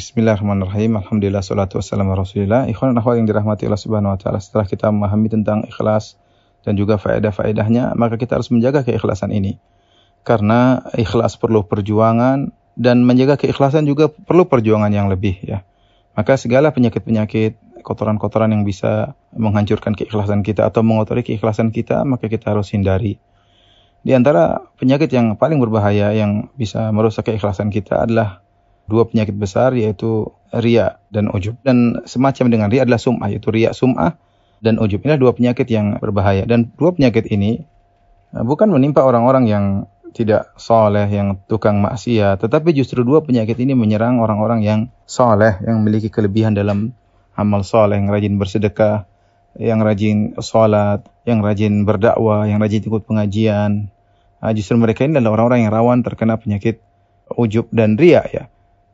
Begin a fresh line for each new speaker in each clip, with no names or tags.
Bismillahirrahmanirrahim. Alhamdulillah salatu wassalamu rasulillah. Ikhwan dan akhwat yang dirahmati Allah Subhanahu wa taala. Setelah kita memahami tentang ikhlas dan juga faedah-faedahnya, maka kita harus menjaga keikhlasan ini. Karena ikhlas perlu perjuangan dan menjaga keikhlasan juga perlu perjuangan yang lebih ya. Maka segala penyakit-penyakit, kotoran-kotoran yang bisa menghancurkan keikhlasan kita atau mengotori keikhlasan kita, maka kita harus hindari. Di antara penyakit yang paling berbahaya yang bisa merusak keikhlasan kita adalah dua penyakit besar yaitu ria dan ujub. Dan semacam dengan ria adalah sum'ah yaitu ria sum'ah dan ujub. Inilah dua penyakit yang berbahaya dan dua penyakit ini eh, bukan menimpa orang-orang yang tidak soleh, yang tukang maksiat, tetapi justru dua penyakit ini menyerang orang-orang yang soleh, yang memiliki kelebihan dalam amal soleh, yang rajin bersedekah, yang rajin sholat, yang rajin berdakwah, yang rajin ikut pengajian. Nah, justru mereka ini adalah orang-orang yang rawan terkena penyakit ujub dan ria ya.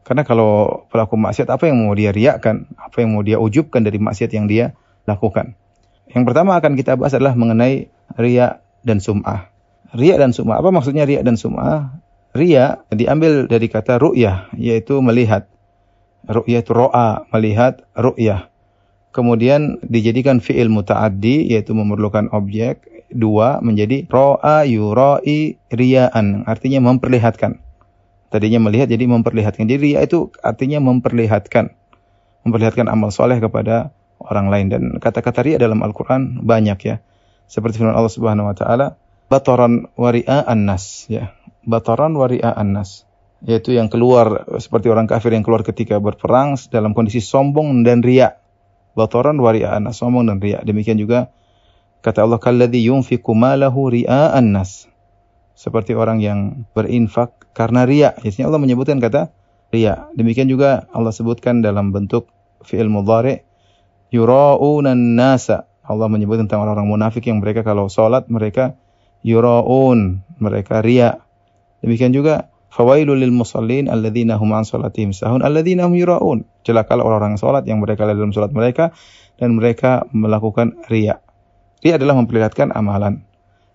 Karena kalau pelaku maksiat apa yang mau dia riakkan, apa yang mau dia ujubkan dari maksiat yang dia lakukan. Yang pertama akan kita bahas adalah mengenai ria dan sum'ah. Ria dan sum'ah, apa maksudnya ria dan sum'ah? Ria diambil dari kata ru'yah, yaitu melihat. Ru'yah itu ro'a, melihat ru'yah. Kemudian dijadikan fi'il muta'addi, yaitu memerlukan objek. Dua, menjadi ro'a yura'i ria'an, artinya memperlihatkan. Tadinya melihat jadi memperlihatkan. Jadi ria itu artinya memperlihatkan. Memperlihatkan amal soleh kepada orang lain. Dan kata-kata ria dalam Al-Quran banyak ya. Seperti firman Allah Subhanahu Wa Taala, bataran waria annas ya. Bataran waria annas yaitu yang keluar seperti orang kafir yang keluar ketika berperang dalam kondisi sombong dan ria. Bataran waria annas, sombong dan ria. Demikian juga kata Allah kalladzi yunfiqu malahu ri'a annas seperti orang yang berinfak karena ria. Biasanya Allah menyebutkan kata ria. Demikian juga Allah sebutkan dalam bentuk fi'il mudhari yura'unan nasa. Allah menyebut tentang orang-orang munafik yang mereka kalau salat mereka yura'un, mereka ria. Demikian juga fawailul lil musallin alladzina hum an sahun alladzina hum yura'un. Celakalah orang-orang salat yang mereka dalam salat mereka dan mereka melakukan ria. Ria adalah memperlihatkan amalan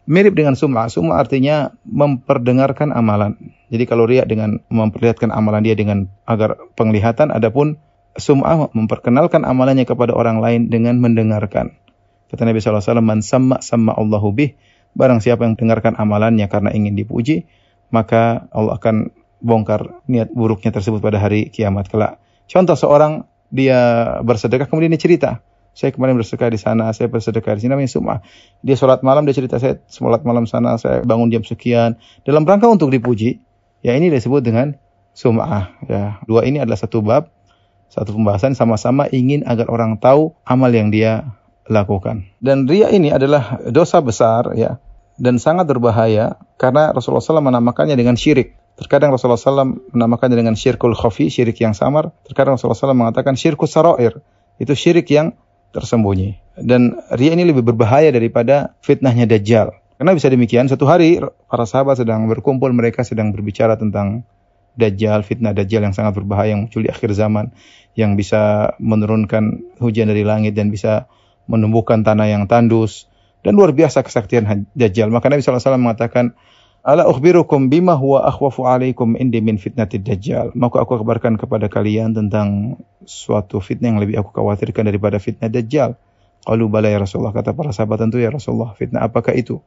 mirip dengan sum'ah. Sum'ah artinya memperdengarkan amalan. Jadi kalau riak dengan memperlihatkan amalan dia dengan agar penglihatan, adapun sum'ah memperkenalkan amalannya kepada orang lain dengan mendengarkan. Kata Nabi SAW, Man sama sama Allahu bih. Barang siapa yang dengarkan amalannya karena ingin dipuji, maka Allah akan bongkar niat buruknya tersebut pada hari kiamat kelak. Contoh seorang dia bersedekah kemudian dia cerita, saya kemarin bersedekah di sana, saya bersedekah di sini namanya sumah. Dia sholat malam, dia cerita saya sholat malam sana, saya bangun jam sekian. Dalam rangka untuk dipuji, ya ini disebut dengan sumah. Ya, dua ini adalah satu bab, satu pembahasan sama-sama ingin agar orang tahu amal yang dia lakukan. Dan ria ini adalah dosa besar ya dan sangat berbahaya karena Rasulullah SAW menamakannya dengan syirik. Terkadang Rasulullah SAW menamakannya dengan syirkul khafi, syirik yang samar. Terkadang Rasulullah SAW mengatakan syirkus saroir. Itu syirik yang tersembunyi. Dan ria ini lebih berbahaya daripada fitnahnya Dajjal. Karena bisa demikian, satu hari para sahabat sedang berkumpul, mereka sedang berbicara tentang Dajjal, fitnah Dajjal yang sangat berbahaya yang muncul di akhir zaman, yang bisa menurunkan hujan dari langit dan bisa menumbuhkan tanah yang tandus. Dan luar biasa kesaktian Dajjal. Maka Nabi SAW mengatakan, Ala ukhbirukum bima huwa akhwafu alaikum indi min fitnatid dajjal. Maka aku kabarkan kepada kalian tentang suatu fitnah yang lebih aku khawatirkan daripada fitnah dajjal. Qalu bala ya Rasulullah. Kata para sahabat tentu ya Rasulullah. Fitnah apakah itu?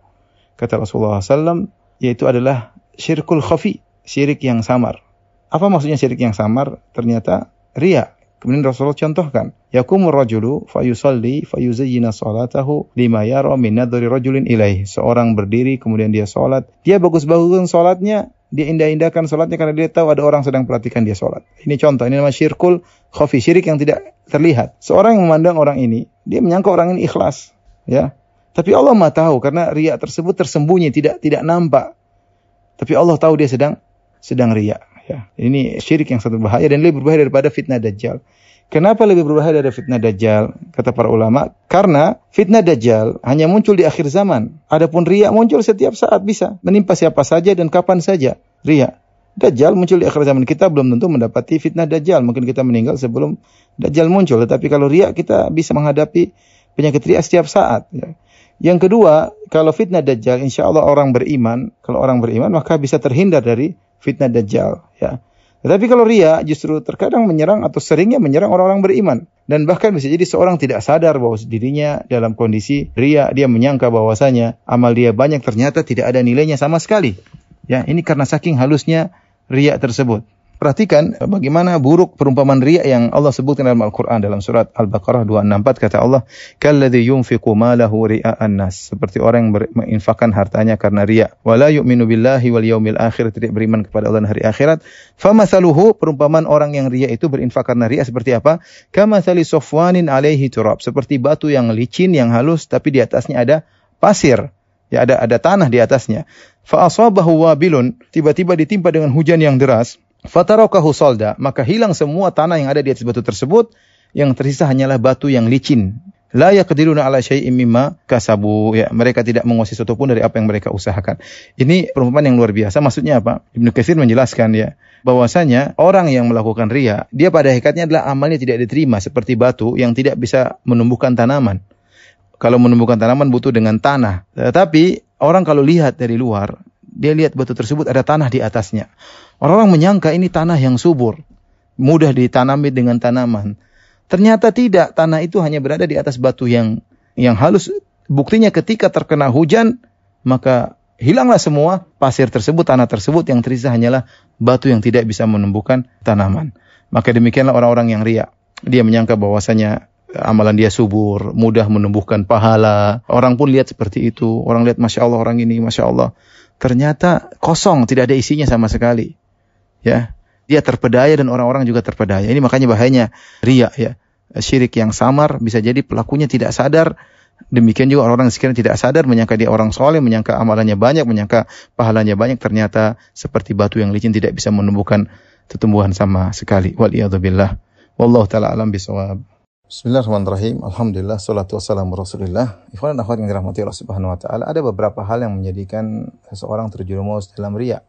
Kata Rasulullah SAW, yaitu adalah syirkul khafi. Syirik yang samar. Apa maksudnya syirik yang samar? Ternyata ria. Kemudian Rasulullah contohkan, yakumur rajulu fayusalli fayuzayyina salatahu lima yara min nadhari rajulin ilaih. Seorang berdiri kemudian dia salat, dia bagus-bagusin salatnya, dia indah-indahkan salatnya karena dia tahu ada orang sedang perhatikan dia salat. Ini contoh, ini namanya syirkul khafi, syirik yang tidak terlihat. Seorang yang memandang orang ini, dia menyangka orang ini ikhlas, ya. Tapi Allah Maha tahu karena riak tersebut tersembunyi, tidak tidak nampak. Tapi Allah tahu dia sedang sedang riak. Ya, ini syirik yang sangat berbahaya dan lebih berbahaya daripada fitnah dajjal. Kenapa lebih berbahaya dari fitnah dajjal? Kata para ulama, karena fitnah dajjal hanya muncul di akhir zaman. Adapun riya muncul setiap saat bisa menimpa siapa saja dan kapan saja. Riya. Dajjal muncul di akhir zaman kita belum tentu mendapati fitnah dajjal. Mungkin kita meninggal sebelum dajjal muncul. Tetapi kalau riya kita bisa menghadapi penyakit riya setiap saat. Ya. Yang kedua, kalau fitnah dajjal, insya Allah orang beriman, kalau orang beriman maka bisa terhindar dari fitnah dajjal ya. Tetapi kalau ria justru terkadang menyerang atau seringnya menyerang orang-orang beriman. Dan bahkan bisa jadi seorang tidak sadar bahwa dirinya dalam kondisi ria, dia menyangka bahwasanya amal dia banyak ternyata tidak ada nilainya sama sekali. Ya, ini karena saking halusnya ria tersebut. Perhatikan bagaimana buruk perumpamaan riya yang Allah sebutkan dalam Al-Quran dalam surat Al-Baqarah 264 kata Allah, "Kalladzi yunfiqu malahu ria'an nas." Seperti orang yang menginfakkan hartanya karena riya. Wala yu'minu billahi wal yaumil akhir, tidak beriman kepada Allah dan hari akhirat. Famathaluhu perumpamaan orang yang riya itu berinfak karena riya seperti apa? Kamathali sofwanin alaihi turab, seperti batu yang licin yang halus tapi di atasnya ada pasir. Ya ada ada tanah di atasnya. Fa asabahu wabilun, tiba-tiba ditimpa dengan hujan yang deras Fatarakahu solda, maka hilang semua tanah yang ada di atas batu tersebut, yang tersisa hanyalah batu yang licin. La yaqdiruna ala syai'im mimma kasabu. Ya, mereka tidak menguasai sesuatu pun dari apa yang mereka usahakan. Ini perumpamaan yang luar biasa. Maksudnya apa? Ibnu Katsir menjelaskan ya, bahwasanya orang yang melakukan ria, dia pada hakikatnya adalah amalnya tidak diterima seperti batu yang tidak bisa menumbuhkan tanaman. Kalau menumbuhkan tanaman butuh dengan tanah. Tetapi orang kalau lihat dari luar, dia lihat batu tersebut ada tanah di atasnya. Orang-orang menyangka ini tanah yang subur, mudah ditanami dengan tanaman. Ternyata tidak, tanah itu hanya berada di atas batu yang yang halus. Buktinya ketika terkena hujan, maka hilanglah semua pasir tersebut, tanah tersebut yang tersisa hanyalah batu yang tidak bisa menumbuhkan tanaman. Maka demikianlah orang-orang yang riak. Dia menyangka bahwasanya amalan dia subur, mudah menumbuhkan pahala. Orang pun lihat seperti itu. Orang lihat, Masya Allah orang ini, Masya Allah. Ternyata kosong, tidak ada isinya sama sekali ya dia terpedaya dan orang-orang juga terpedaya. Ini makanya bahayanya ria ya. Syirik yang samar bisa jadi pelakunya tidak sadar. Demikian juga orang-orang sekiranya tidak sadar menyangka dia orang soleh, menyangka amalannya banyak, menyangka pahalanya banyak. Ternyata seperti batu yang licin tidak bisa menumbuhkan tumbuhan sama sekali. Waliyadzubillah. Wallahu ta'ala alam bisawab. Bismillahirrahmanirrahim. Alhamdulillah salatu wassalamu Rasulillah. Ikhwan dan akhwat yang dirahmati Allah Subhanahu wa taala, ada beberapa hal yang menjadikan seseorang terjerumus dalam riya.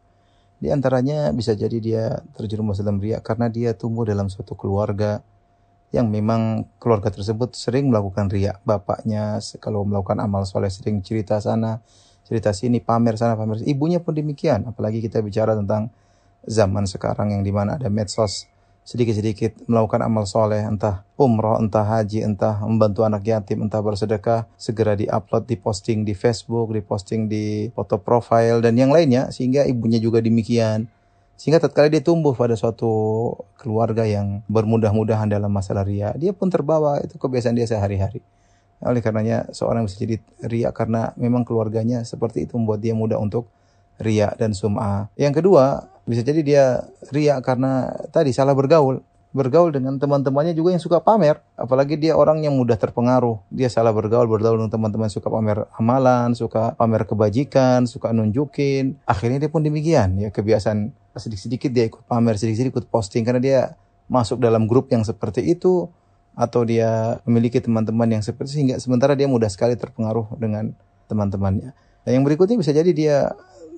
Di antaranya bisa jadi dia terjerumus dalam riak karena dia tumbuh dalam suatu keluarga yang memang keluarga tersebut sering melakukan riak. Bapaknya kalau melakukan amal soleh sering cerita sana, cerita sini, pamer sana, pamer sini. Ibunya pun demikian. Apalagi kita bicara tentang zaman sekarang yang di mana ada medsos sedikit-sedikit melakukan amal soleh, entah umroh, entah haji, entah membantu anak yatim, entah bersedekah, segera diupload, diposting di Facebook, diposting di foto profile dan yang lainnya, sehingga ibunya juga demikian. Sehingga tatkala dia tumbuh pada suatu keluarga yang bermudah-mudahan dalam masalah ria, dia pun terbawa itu kebiasaan dia sehari-hari. Oleh karenanya seorang bisa jadi ria karena memang keluarganya seperti itu membuat dia mudah untuk ria dan sum'ah. Yang kedua, bisa jadi dia ria karena tadi salah bergaul. Bergaul dengan teman-temannya juga yang suka pamer. Apalagi dia orang yang mudah terpengaruh. Dia salah bergaul, bergaul dengan teman-teman suka pamer amalan, suka pamer kebajikan, suka nunjukin. Akhirnya dia pun demikian. Ya kebiasaan sedikit-sedikit dia ikut pamer, sedikit-sedikit ikut posting. Karena dia masuk dalam grup yang seperti itu. Atau dia memiliki teman-teman yang seperti. Sehingga sementara dia mudah sekali terpengaruh dengan teman-temannya. Nah, yang berikutnya bisa jadi dia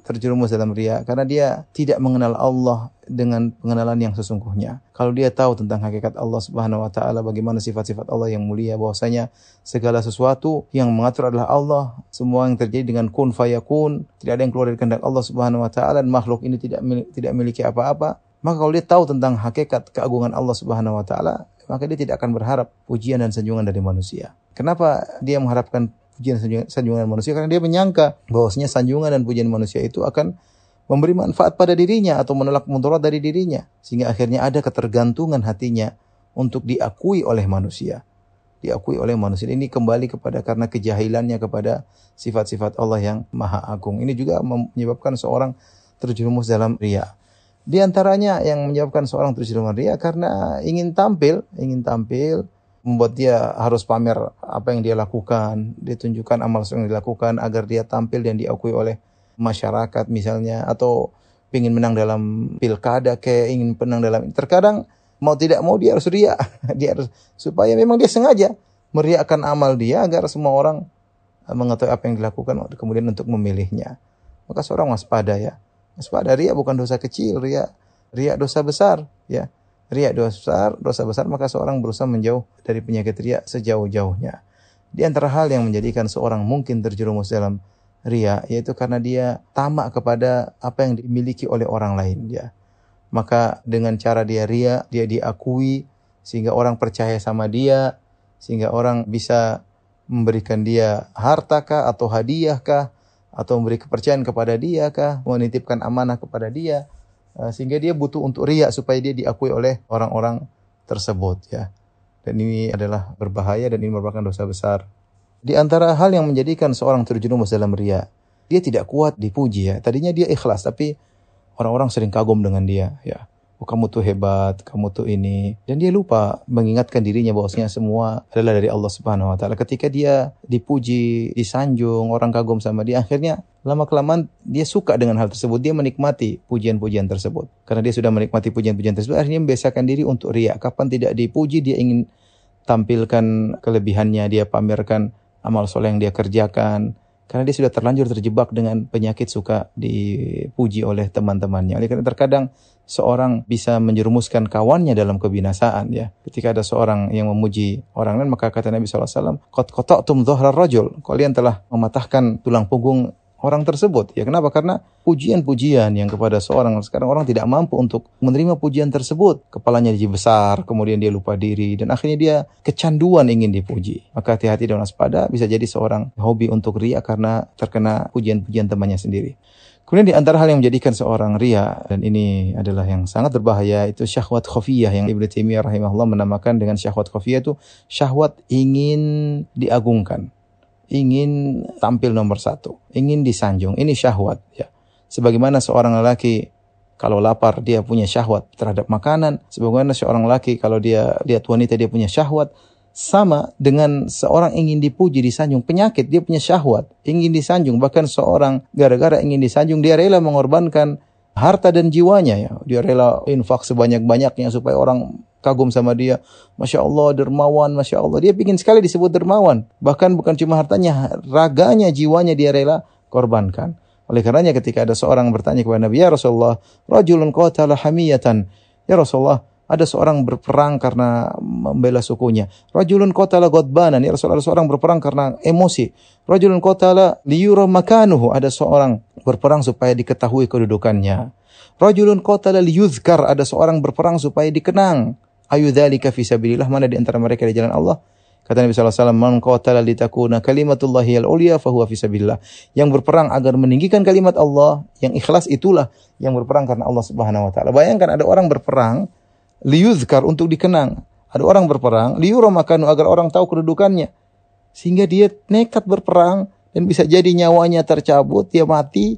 terjerumus dalam ria karena dia tidak mengenal Allah dengan pengenalan yang sesungguhnya. Kalau dia tahu tentang hakikat Allah Subhanahu wa taala, bagaimana sifat-sifat Allah yang mulia, bahwasanya segala sesuatu yang mengatur adalah Allah, semua yang terjadi dengan kun fayakun, tidak ada yang keluar dari kehendak Allah Subhanahu wa taala dan makhluk ini tidak tidak memiliki apa-apa. Maka kalau dia tahu tentang hakikat keagungan Allah Subhanahu wa taala, maka dia tidak akan berharap pujian dan sanjungan dari manusia. Kenapa dia mengharapkan pujian sanjungan manusia. Karena dia menyangka bahwasanya sanjungan dan pujian manusia itu akan memberi manfaat pada dirinya atau menolak mudarat dari dirinya. Sehingga akhirnya ada ketergantungan hatinya untuk diakui oleh manusia. Diakui oleh manusia. Ini kembali kepada karena kejahilannya kepada sifat-sifat Allah yang maha agung. Ini juga menyebabkan seorang terjerumus dalam ria di antaranya yang menyebabkan seorang terjerumus ria karena ingin tampil ingin tampil membuat dia harus pamer apa yang dia lakukan, dia tunjukkan amal yang dilakukan agar dia tampil dan diakui oleh masyarakat misalnya atau ingin menang dalam pilkada kayak ingin menang dalam terkadang mau tidak mau dia harus ria dia harus supaya memang dia sengaja meriakan amal dia agar semua orang mengetahui apa yang dilakukan kemudian untuk memilihnya. Maka seorang waspada ya. Waspada ria bukan dosa kecil ria ria dosa besar ya riak dosa besar, dosa besar maka seorang berusaha menjauh dari penyakit riak sejauh-jauhnya. Di antara hal yang menjadikan seorang mungkin terjerumus dalam ria yaitu karena dia tamak kepada apa yang dimiliki oleh orang lain ya. maka dengan cara dia ria, dia diakui sehingga orang percaya sama dia, sehingga orang bisa memberikan dia harta kah atau hadiah kah atau memberi kepercayaan kepada dia kah, menitipkan amanah kepada dia sehingga dia butuh untuk ria supaya dia diakui oleh orang-orang tersebut ya. Dan ini adalah berbahaya dan ini merupakan dosa besar. Di antara hal yang menjadikan seorang terjerumus dalam ria, dia tidak kuat dipuji ya. Tadinya dia ikhlas tapi orang-orang sering kagum dengan dia ya oh, kamu tuh hebat, kamu tuh ini. Dan dia lupa mengingatkan dirinya bahwasanya semua adalah dari Allah Subhanahu wa taala. Ketika dia dipuji, disanjung, orang kagum sama dia, akhirnya lama kelamaan dia suka dengan hal tersebut, dia menikmati pujian-pujian tersebut. Karena dia sudah menikmati pujian-pujian tersebut, akhirnya membiasakan diri untuk riak. Kapan tidak dipuji, dia ingin tampilkan kelebihannya, dia pamerkan amal soleh yang dia kerjakan, karena dia sudah terlanjur terjebak dengan penyakit suka dipuji oleh teman-temannya. Oleh karena terkadang seorang bisa menjerumuskan kawannya dalam kebinasaan ya. Ketika ada seorang yang memuji orang lain maka kata Nabi SAW, Qad qata'tum dhuhrar rajul. Kalian telah mematahkan tulang punggung orang tersebut. Ya kenapa? Karena pujian-pujian yang kepada seorang sekarang orang tidak mampu untuk menerima pujian tersebut. Kepalanya jadi besar, kemudian dia lupa diri dan akhirnya dia kecanduan ingin dipuji. Maka hati-hati dan waspada bisa jadi seorang hobi untuk ria karena terkena pujian-pujian temannya sendiri. Kemudian di antara hal yang menjadikan seorang ria dan ini adalah yang sangat berbahaya itu syahwat khafiyah yang Ibnu Taimiyah rahimahullah menamakan dengan syahwat khafiyah itu syahwat ingin diagungkan ingin tampil nomor satu, ingin disanjung. Ini syahwat ya. Sebagaimana seorang lelaki kalau lapar dia punya syahwat terhadap makanan, sebagaimana seorang lelaki kalau dia lihat wanita dia punya syahwat, sama dengan seorang ingin dipuji disanjung penyakit dia punya syahwat ingin disanjung bahkan seorang gara-gara ingin disanjung dia rela mengorbankan harta dan jiwanya ya dia rela infak sebanyak-banyaknya supaya orang kagum sama dia. Masya Allah dermawan, Masya Allah. Dia ingin sekali disebut dermawan. Bahkan bukan cuma hartanya, raganya, jiwanya dia rela korbankan. Oleh karenanya ketika ada seorang bertanya kepada Nabi, Ya Rasulullah, Rajulun qatala hamiyatan. Ya Rasulullah, ada seorang berperang karena membela sukunya. Rajulun qatala ghadbanan. Ya Rasulullah, ada seorang berperang karena emosi. Rajulun qatala liyura makanuhu. Ada seorang berperang supaya diketahui kedudukannya. Rajulun qatala liyuzkar. Ada seorang berperang supaya dikenang ayu dzalika fi sabilillah mana di antara mereka di jalan Allah kata Nabi wasallam man qatala litakuna kalimatullahi al-ulya fa huwa fi sabilillah yang berperang agar meninggikan kalimat Allah yang ikhlas itulah yang berperang karena Allah Subhanahu wa taala bayangkan ada orang berperang liyuzkar untuk dikenang. Ada orang berperang liyura makanu agar orang tahu kedudukannya. Sehingga dia nekat berperang dan bisa jadi nyawanya tercabut dia mati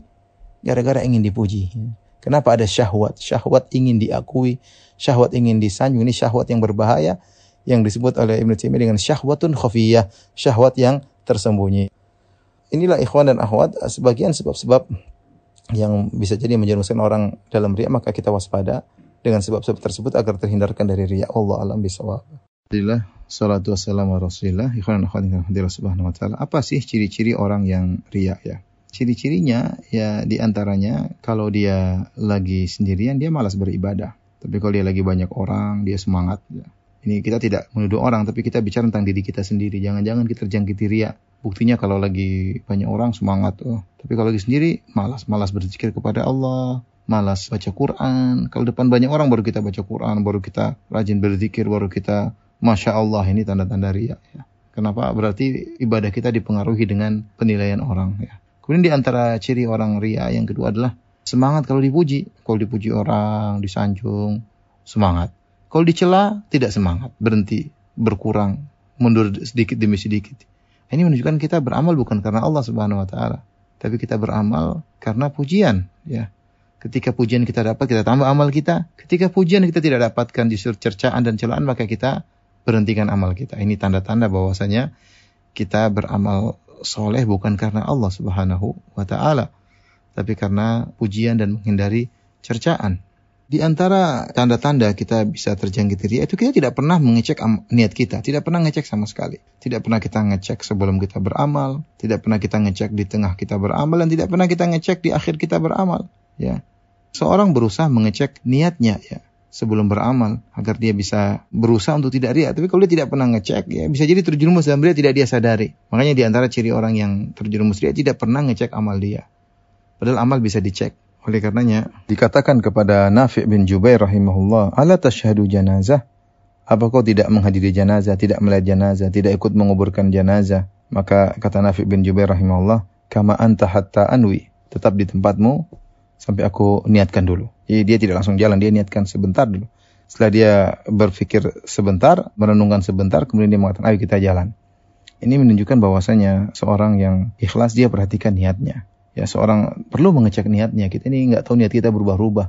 gara-gara ingin dipuji. Kenapa ada syahwat? Syahwat ingin diakui syahwat ingin disanjung. Ini syahwat yang berbahaya yang disebut oleh Ibnu Taimiyah dengan syahwatun khafiyah, syahwat yang tersembunyi. Inilah ikhwan dan akhwat sebagian sebab-sebab yang bisa jadi menjerumuskan orang dalam riya maka kita waspada dengan sebab-sebab tersebut agar terhindarkan dari riya. Allah alam bisawab. Alhamdulillah, salatu wassalamu rasulillah, ikhwan subhanahu wa ta'ala. Apa sih ciri-ciri orang yang riya ya? Ciri-cirinya ya di antaranya kalau dia lagi sendirian dia malas beribadah. Tapi kalau dia lagi banyak orang, dia semangat. Ya. Ini kita tidak menuduh orang, tapi kita bicara tentang diri kita sendiri. Jangan-jangan kita terjangkiti ria. Buktinya kalau lagi banyak orang semangat. Oh. Tapi kalau lagi sendiri, malas. Malas berzikir kepada Allah. Malas baca Quran. Kalau depan banyak orang baru kita baca Quran. Baru kita rajin berzikir. Baru kita, Masya Allah ini tanda-tanda ria. Ya. Kenapa? Berarti ibadah kita dipengaruhi dengan penilaian orang. Ya. Kemudian di antara ciri orang ria yang kedua adalah Semangat kalau dipuji. Kalau dipuji orang, disanjung, semangat. Kalau dicela, tidak semangat. Berhenti, berkurang, mundur sedikit demi sedikit. Ini menunjukkan kita beramal bukan karena Allah Subhanahu wa taala, tapi kita beramal karena pujian, ya. Ketika pujian kita dapat, kita tambah amal kita. Ketika pujian kita tidak dapatkan justru cercaan dan celaan, maka kita berhentikan amal kita. Ini tanda-tanda bahwasanya kita beramal soleh bukan karena Allah Subhanahu wa taala, tapi karena pujian dan menghindari cercaan. Di antara tanda-tanda kita bisa terjangkit ria itu kita tidak pernah mengecek niat kita, tidak pernah ngecek sama sekali. Tidak pernah kita ngecek sebelum kita beramal, tidak pernah kita ngecek di tengah kita beramal dan tidak pernah kita ngecek di akhir kita beramal, ya. Seorang berusaha mengecek niatnya ya sebelum beramal agar dia bisa berusaha untuk tidak ria. Tapi kalau dia tidak pernah ngecek ya bisa jadi terjerumus dalam ria tidak dia sadari. Makanya di antara ciri orang yang terjerumus ria tidak pernah ngecek amal dia. Padahal amal bisa dicek Oleh karenanya dikatakan kepada Nafi' bin Jubair rahimahullah, "Ala tashhadu janazah?" Apa kau tidak menghadiri janazah, tidak melihat janazah, tidak ikut menguburkan janazah? Maka kata Nafi' bin Jubair rahimahullah, "Kama anta hatta anwi." Tetap di tempatmu sampai aku niatkan dulu. Jadi dia tidak langsung jalan, dia niatkan sebentar dulu. Setelah dia berpikir sebentar, merenungkan sebentar, kemudian dia mengatakan, ayo kita jalan. Ini menunjukkan bahwasanya seorang yang ikhlas dia perhatikan niatnya. Ya, seorang perlu mengecek niatnya. Kita ini nggak tahu niat kita berubah-ubah.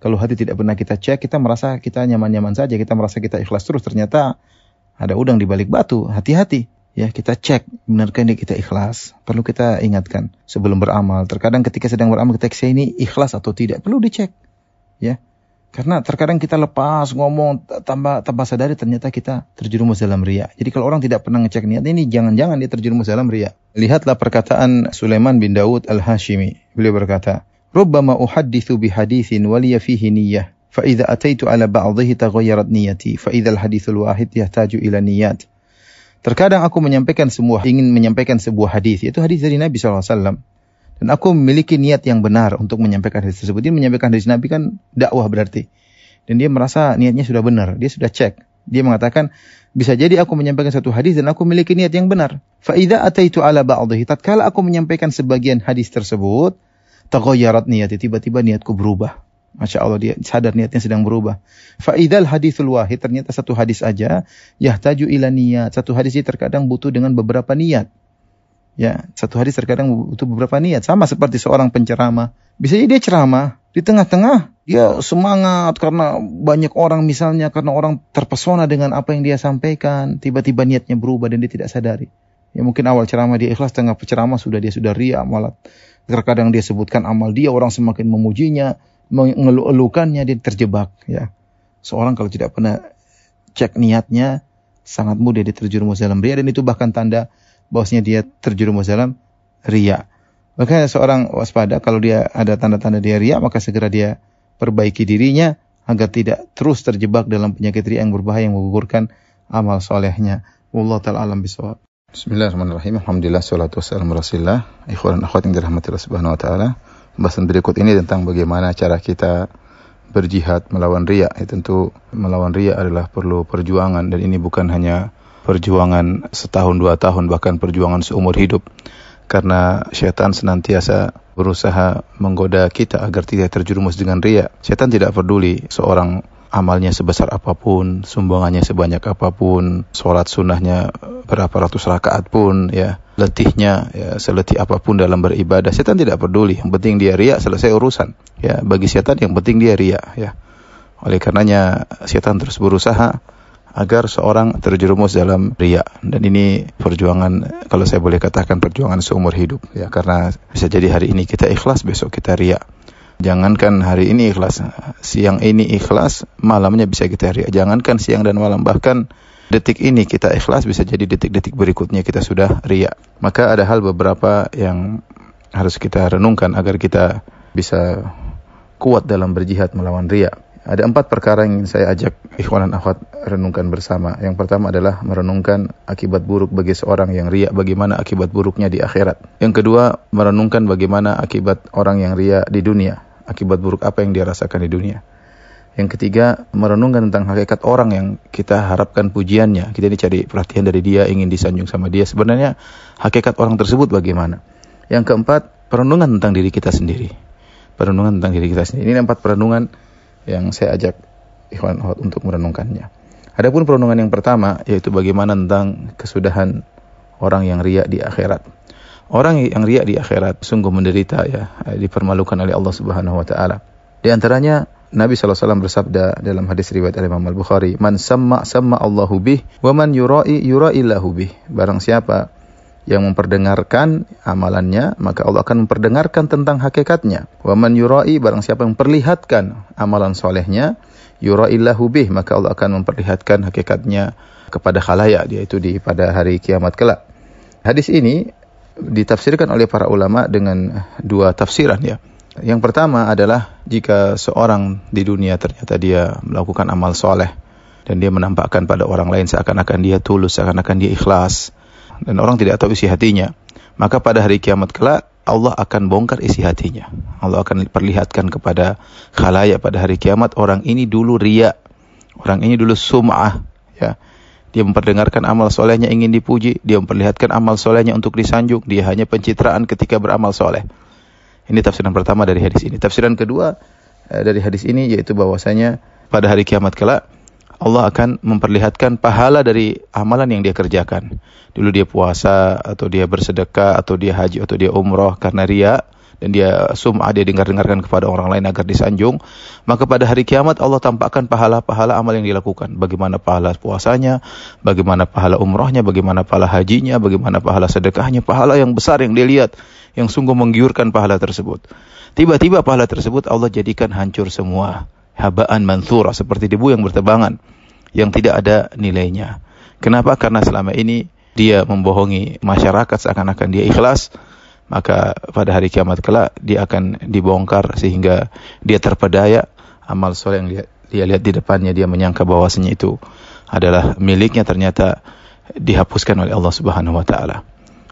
Kalau hati tidak pernah kita cek, kita merasa kita nyaman-nyaman saja, kita merasa kita ikhlas terus. Ternyata ada udang di balik batu. Hati-hati. Ya, kita cek benarkah ini kita ikhlas. Perlu kita ingatkan sebelum beramal. Terkadang ketika sedang beramal kita saya ini ikhlas atau tidak, perlu dicek. Ya, karena terkadang kita lepas ngomong tambah tambah sadari ternyata kita terjerumus dalam ria. Jadi kalau orang tidak pernah ngecek niat ini jangan-jangan dia terjerumus dalam ria. Lihatlah perkataan Sulaiman bin Daud al-Hashimi. Beliau berkata, "Rubbama uhaddithu bi hadithin wa fihi niyyah, fa idza ataitu ala ba'dhihi taghayyarat niyyati, fa idza al-hadithul wahid yahtaju ila niyyat." Terkadang aku menyampaikan semua ingin menyampaikan sebuah hadis, itu hadis dari Nabi SAW. Dan aku memiliki niat yang benar untuk menyampaikan hadis tersebut. Dia menyampaikan hadis Nabi kan dakwah berarti. Dan dia merasa niatnya sudah benar. Dia sudah cek. Dia mengatakan, bisa jadi aku menyampaikan satu hadis dan aku memiliki niat yang benar. Fa'idha ataitu ala ba'dahi. Tatkala aku menyampaikan sebagian hadis tersebut, taghayyarat niyati. Tiba-tiba niatku berubah. Masya Allah dia sadar niatnya sedang berubah. Fa'idhal hadisul wahid. Ternyata satu hadis aja. Yahtaju ila niat. Satu hadis ini terkadang butuh dengan beberapa niat. Ya, satu hadis terkadang butuh beberapa niat. Sama seperti seorang penceramah. Bisa jadi dia ceramah. Di tengah-tengah dia semangat karena banyak orang misalnya. Karena orang terpesona dengan apa yang dia sampaikan. Tiba-tiba niatnya berubah dan dia tidak sadari. Ya mungkin awal ceramah dia ikhlas, tengah penceramah sudah dia sudah ria malah. Terkadang dia sebutkan amal dia, orang semakin memujinya, mengeluh-elukannya, dia terjebak. Ya, Seorang kalau tidak pernah cek niatnya, sangat mudah dia terjerumus dalam ria dan itu bahkan tanda bahwasanya dia terjerumus dalam ria. Maka seorang waspada kalau dia ada tanda-tanda dia ria maka segera dia perbaiki dirinya agar tidak terus terjebak dalam penyakit ria yang berbahaya yang menggugurkan amal solehnya. Allah taala alam bisawab. Bismillahirrahmanirrahim. Alhamdulillah salatu wassalamu rasulillah. Ikhwan akhwat yang dirahmati Allah Subhanahu wa taala. Pembahasan berikut ini tentang bagaimana cara kita berjihad melawan ria. Ya, tentu melawan ria adalah perlu perjuangan dan ini bukan hanya perjuangan setahun dua tahun bahkan perjuangan seumur hidup karena setan senantiasa berusaha menggoda kita agar tidak terjerumus dengan ria. Setan tidak peduli seorang amalnya sebesar apa pun, sumbangannya sebanyak apa pun, sholat sunnahnya berapa ratus rakaat pun, ya letihnya ya, seletih apa pun dalam beribadah, setan tidak peduli. Yang penting dia ria selesai urusan. Ya bagi setan yang penting dia ria. Ya oleh karenanya setan terus berusaha agar seorang terjerumus dalam ria dan ini perjuangan kalau saya boleh katakan perjuangan seumur hidup ya karena bisa jadi hari ini kita ikhlas besok kita ria jangankan hari ini ikhlas siang ini ikhlas malamnya bisa kita ria jangankan siang dan malam bahkan detik ini kita ikhlas bisa jadi detik-detik berikutnya kita sudah ria maka ada hal beberapa yang harus kita renungkan agar kita bisa kuat dalam berjihad melawan ria ada empat perkara yang saya ajak ikhwan dan akhwat renungkan bersama. Yang pertama adalah merenungkan akibat buruk bagi seorang yang riak, bagaimana akibat buruknya di akhirat. Yang kedua, merenungkan bagaimana akibat orang yang riak di dunia, akibat buruk apa yang dia rasakan di dunia. Yang ketiga, merenungkan tentang hakikat orang yang kita harapkan pujiannya. Kita ini cari perhatian dari dia, ingin disanjung sama dia. Sebenarnya hakikat orang tersebut bagaimana? Yang keempat, perenungan tentang diri kita sendiri. Perenungan tentang diri kita sendiri. Ini empat perenungan yang saya ajak ikhwan untuk merenungkannya. Adapun perenungan yang pertama yaitu bagaimana tentang kesudahan orang yang riak di akhirat. Orang yang riak di akhirat sungguh menderita ya, dipermalukan oleh Allah Subhanahu wa taala. Di antaranya Nabi SAW bersabda dalam hadis riwayat Imam Al-Bukhari, "Man samma samma Allahu bih, wa man yurai yurai lahu bih." Barang siapa yang memperdengarkan amalannya, maka Allah akan memperdengarkan tentang hakikatnya. Wa man yurai barang siapa yang memperlihatkan amalan solehnya, yuraillahu bih, maka Allah akan memperlihatkan hakikatnya kepada khalayak, yaitu di pada hari kiamat kelak. Hadis ini ditafsirkan oleh para ulama dengan dua tafsiran ya. Yang pertama adalah jika seorang di dunia ternyata dia melakukan amal soleh dan dia menampakkan pada orang lain seakan-akan dia tulus, seakan-akan dia ikhlas, dan orang tidak tahu isi hatinya. Maka pada hari kiamat kelak Allah akan bongkar isi hatinya. Allah akan perlihatkan kepada khalayak pada hari kiamat orang ini dulu ria, orang ini dulu sum'ah, ya. Dia memperdengarkan amal solehnya ingin dipuji, dia memperlihatkan amal solehnya untuk disanjung, dia hanya pencitraan ketika beramal soleh. Ini tafsiran pertama dari hadis ini. Tafsiran kedua eh, dari hadis ini yaitu bahwasanya pada hari kiamat kelak Allah akan memperlihatkan pahala dari amalan yang dia kerjakan. Dulu dia puasa atau dia bersedekah atau dia haji atau dia umroh karena ria dan dia sum'ah dia dengar-dengarkan kepada orang lain agar disanjung, maka pada hari kiamat Allah tampakkan pahala-pahala amal yang dilakukan. Bagaimana pahala puasanya, bagaimana pahala umrohnya, bagaimana pahala hajinya, bagaimana pahala sedekahnya, pahala yang besar yang dia lihat, yang sungguh menggiurkan pahala tersebut. Tiba-tiba pahala tersebut Allah jadikan hancur semua habaan mansura seperti debu yang bertebangan yang tidak ada nilainya. Kenapa? Karena selama ini dia membohongi masyarakat seakan-akan dia ikhlas, maka pada hari kiamat kelak dia akan dibongkar sehingga dia terpedaya amal soleh yang dia, dia lihat di depannya dia menyangka bahwasanya itu adalah miliknya ternyata dihapuskan oleh Allah Subhanahu wa taala.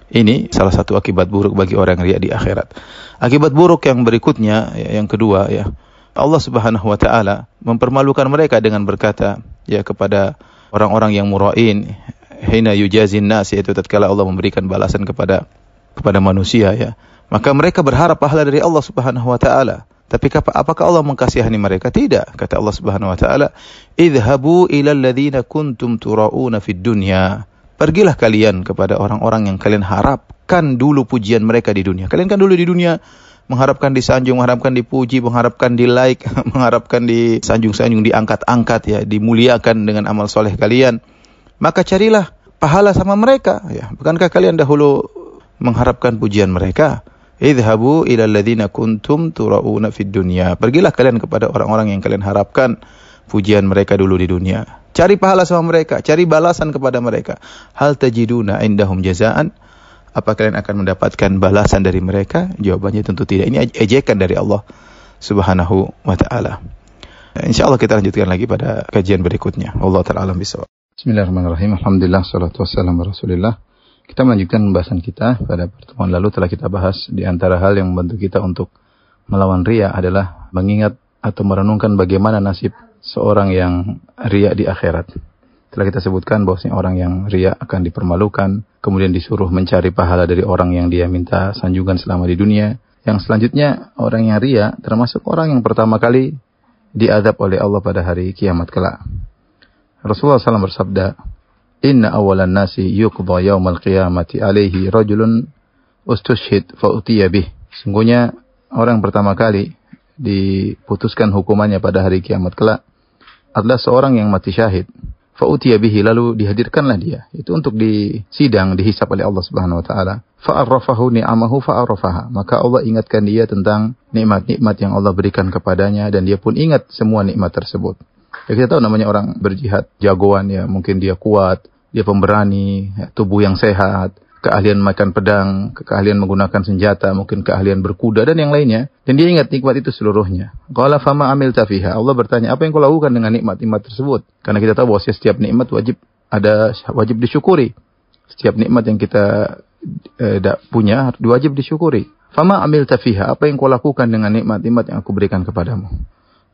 Ini salah satu akibat buruk bagi orang riak di akhirat. Akibat buruk yang berikutnya yang kedua ya, Allah Subhanahu wa taala mempermalukan mereka dengan berkata ya kepada orang-orang yang murain hina yujazin nas yaitu tatkala Allah memberikan balasan kepada kepada manusia ya maka mereka berharap pahala dari Allah Subhanahu wa taala tapi apakah Allah mengkasihani mereka? Tidak. Kata Allah Subhanahu wa taala, "Idhabu ila alladziina kuntum turauna fid dunya." Pergilah kalian kepada orang-orang yang kalian harapkan dulu pujian mereka di dunia. Kalian kan dulu di dunia mengharapkan disanjung, mengharapkan dipuji, mengharapkan di like, mengharapkan disanjung-sanjung, diangkat-angkat ya, dimuliakan dengan amal soleh kalian, maka carilah pahala sama mereka ya. Bukankah kalian dahulu mengharapkan pujian mereka? Idhabu ila kuntum turauna fid dunya. Pergilah kalian kepada orang-orang yang kalian harapkan pujian mereka dulu di dunia. Cari pahala sama mereka, cari balasan kepada mereka. Hal tajiduna indahum jazaan? apa kalian akan mendapatkan balasan dari mereka? Jawabannya tentu tidak. Ini ejekan dari Allah Subhanahu wa taala. Insya Allah kita lanjutkan lagi pada kajian berikutnya. Allah taala bisawab. Bismillahirrahmanirrahim. Alhamdulillah salatu wassalamu rasulillah. Kita melanjutkan pembahasan kita pada pertemuan lalu telah kita bahas di antara hal yang membantu kita untuk melawan ria adalah mengingat atau merenungkan bagaimana nasib seorang yang ria di akhirat. Telah kita sebutkan bahwasanya orang yang ria akan dipermalukan, kemudian disuruh mencari pahala dari orang yang dia minta sanjungan selama di dunia. Yang selanjutnya orang yang ria termasuk orang yang pertama kali diadab oleh Allah pada hari kiamat kelak. Rasulullah SAW bersabda, Inna awalan nasi yuqda yawmal qiyamati alaihi rajulun ustushid fa'utiya bih. Sungguhnya orang pertama kali diputuskan hukumannya pada hari kiamat kelak adalah seorang yang mati syahid Fa'utiya bihi lalu dihadirkanlah dia. Itu untuk disidang, dihisap oleh Allah Subhanahu wa taala. Fa'arrafahu ni'amahu fa'arrafaha. Maka Allah ingatkan dia tentang nikmat-nikmat yang Allah berikan kepadanya dan dia pun ingat semua nikmat tersebut. Ya kita tahu namanya orang berjihad, jagoan ya, mungkin dia kuat, dia pemberani, ya, tubuh yang sehat, keahlian makan pedang, keahlian menggunakan senjata, mungkin keahlian berkuda dan yang lainnya. Dan dia ingat nikmat itu seluruhnya. Qala fama amil tafiha. Allah bertanya, apa yang kau lakukan dengan nikmat-nikmat tersebut? Karena kita tahu bahwa setiap nikmat wajib ada wajib disyukuri. Setiap nikmat yang kita eh, punya wajib disyukuri. Fama amil tafiha. Apa yang kau lakukan dengan nikmat-nikmat yang aku berikan kepadamu?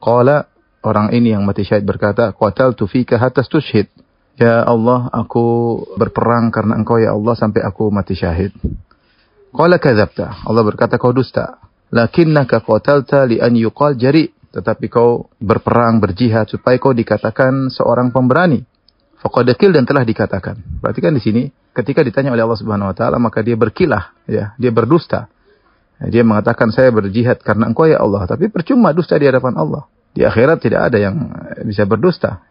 Qala orang ini yang mati syahid berkata, Qataltu fika hatta tushhid. Ya Allah, aku berperang karena engkau ya Allah sampai aku mati syahid. Qala kadzabta. Allah berkata kau dusta. Lakinnaka qatalta li an yuqal jari. Tetapi kau berperang, berjihad supaya kau dikatakan seorang pemberani. Faqadakil dan telah dikatakan. Berarti kan di sini ketika ditanya oleh Allah Subhanahu wa taala maka dia berkilah, ya, dia berdusta. Dia mengatakan saya berjihad karena engkau ya Allah, tapi percuma dusta di hadapan Allah. Di akhirat tidak ada yang bisa berdusta.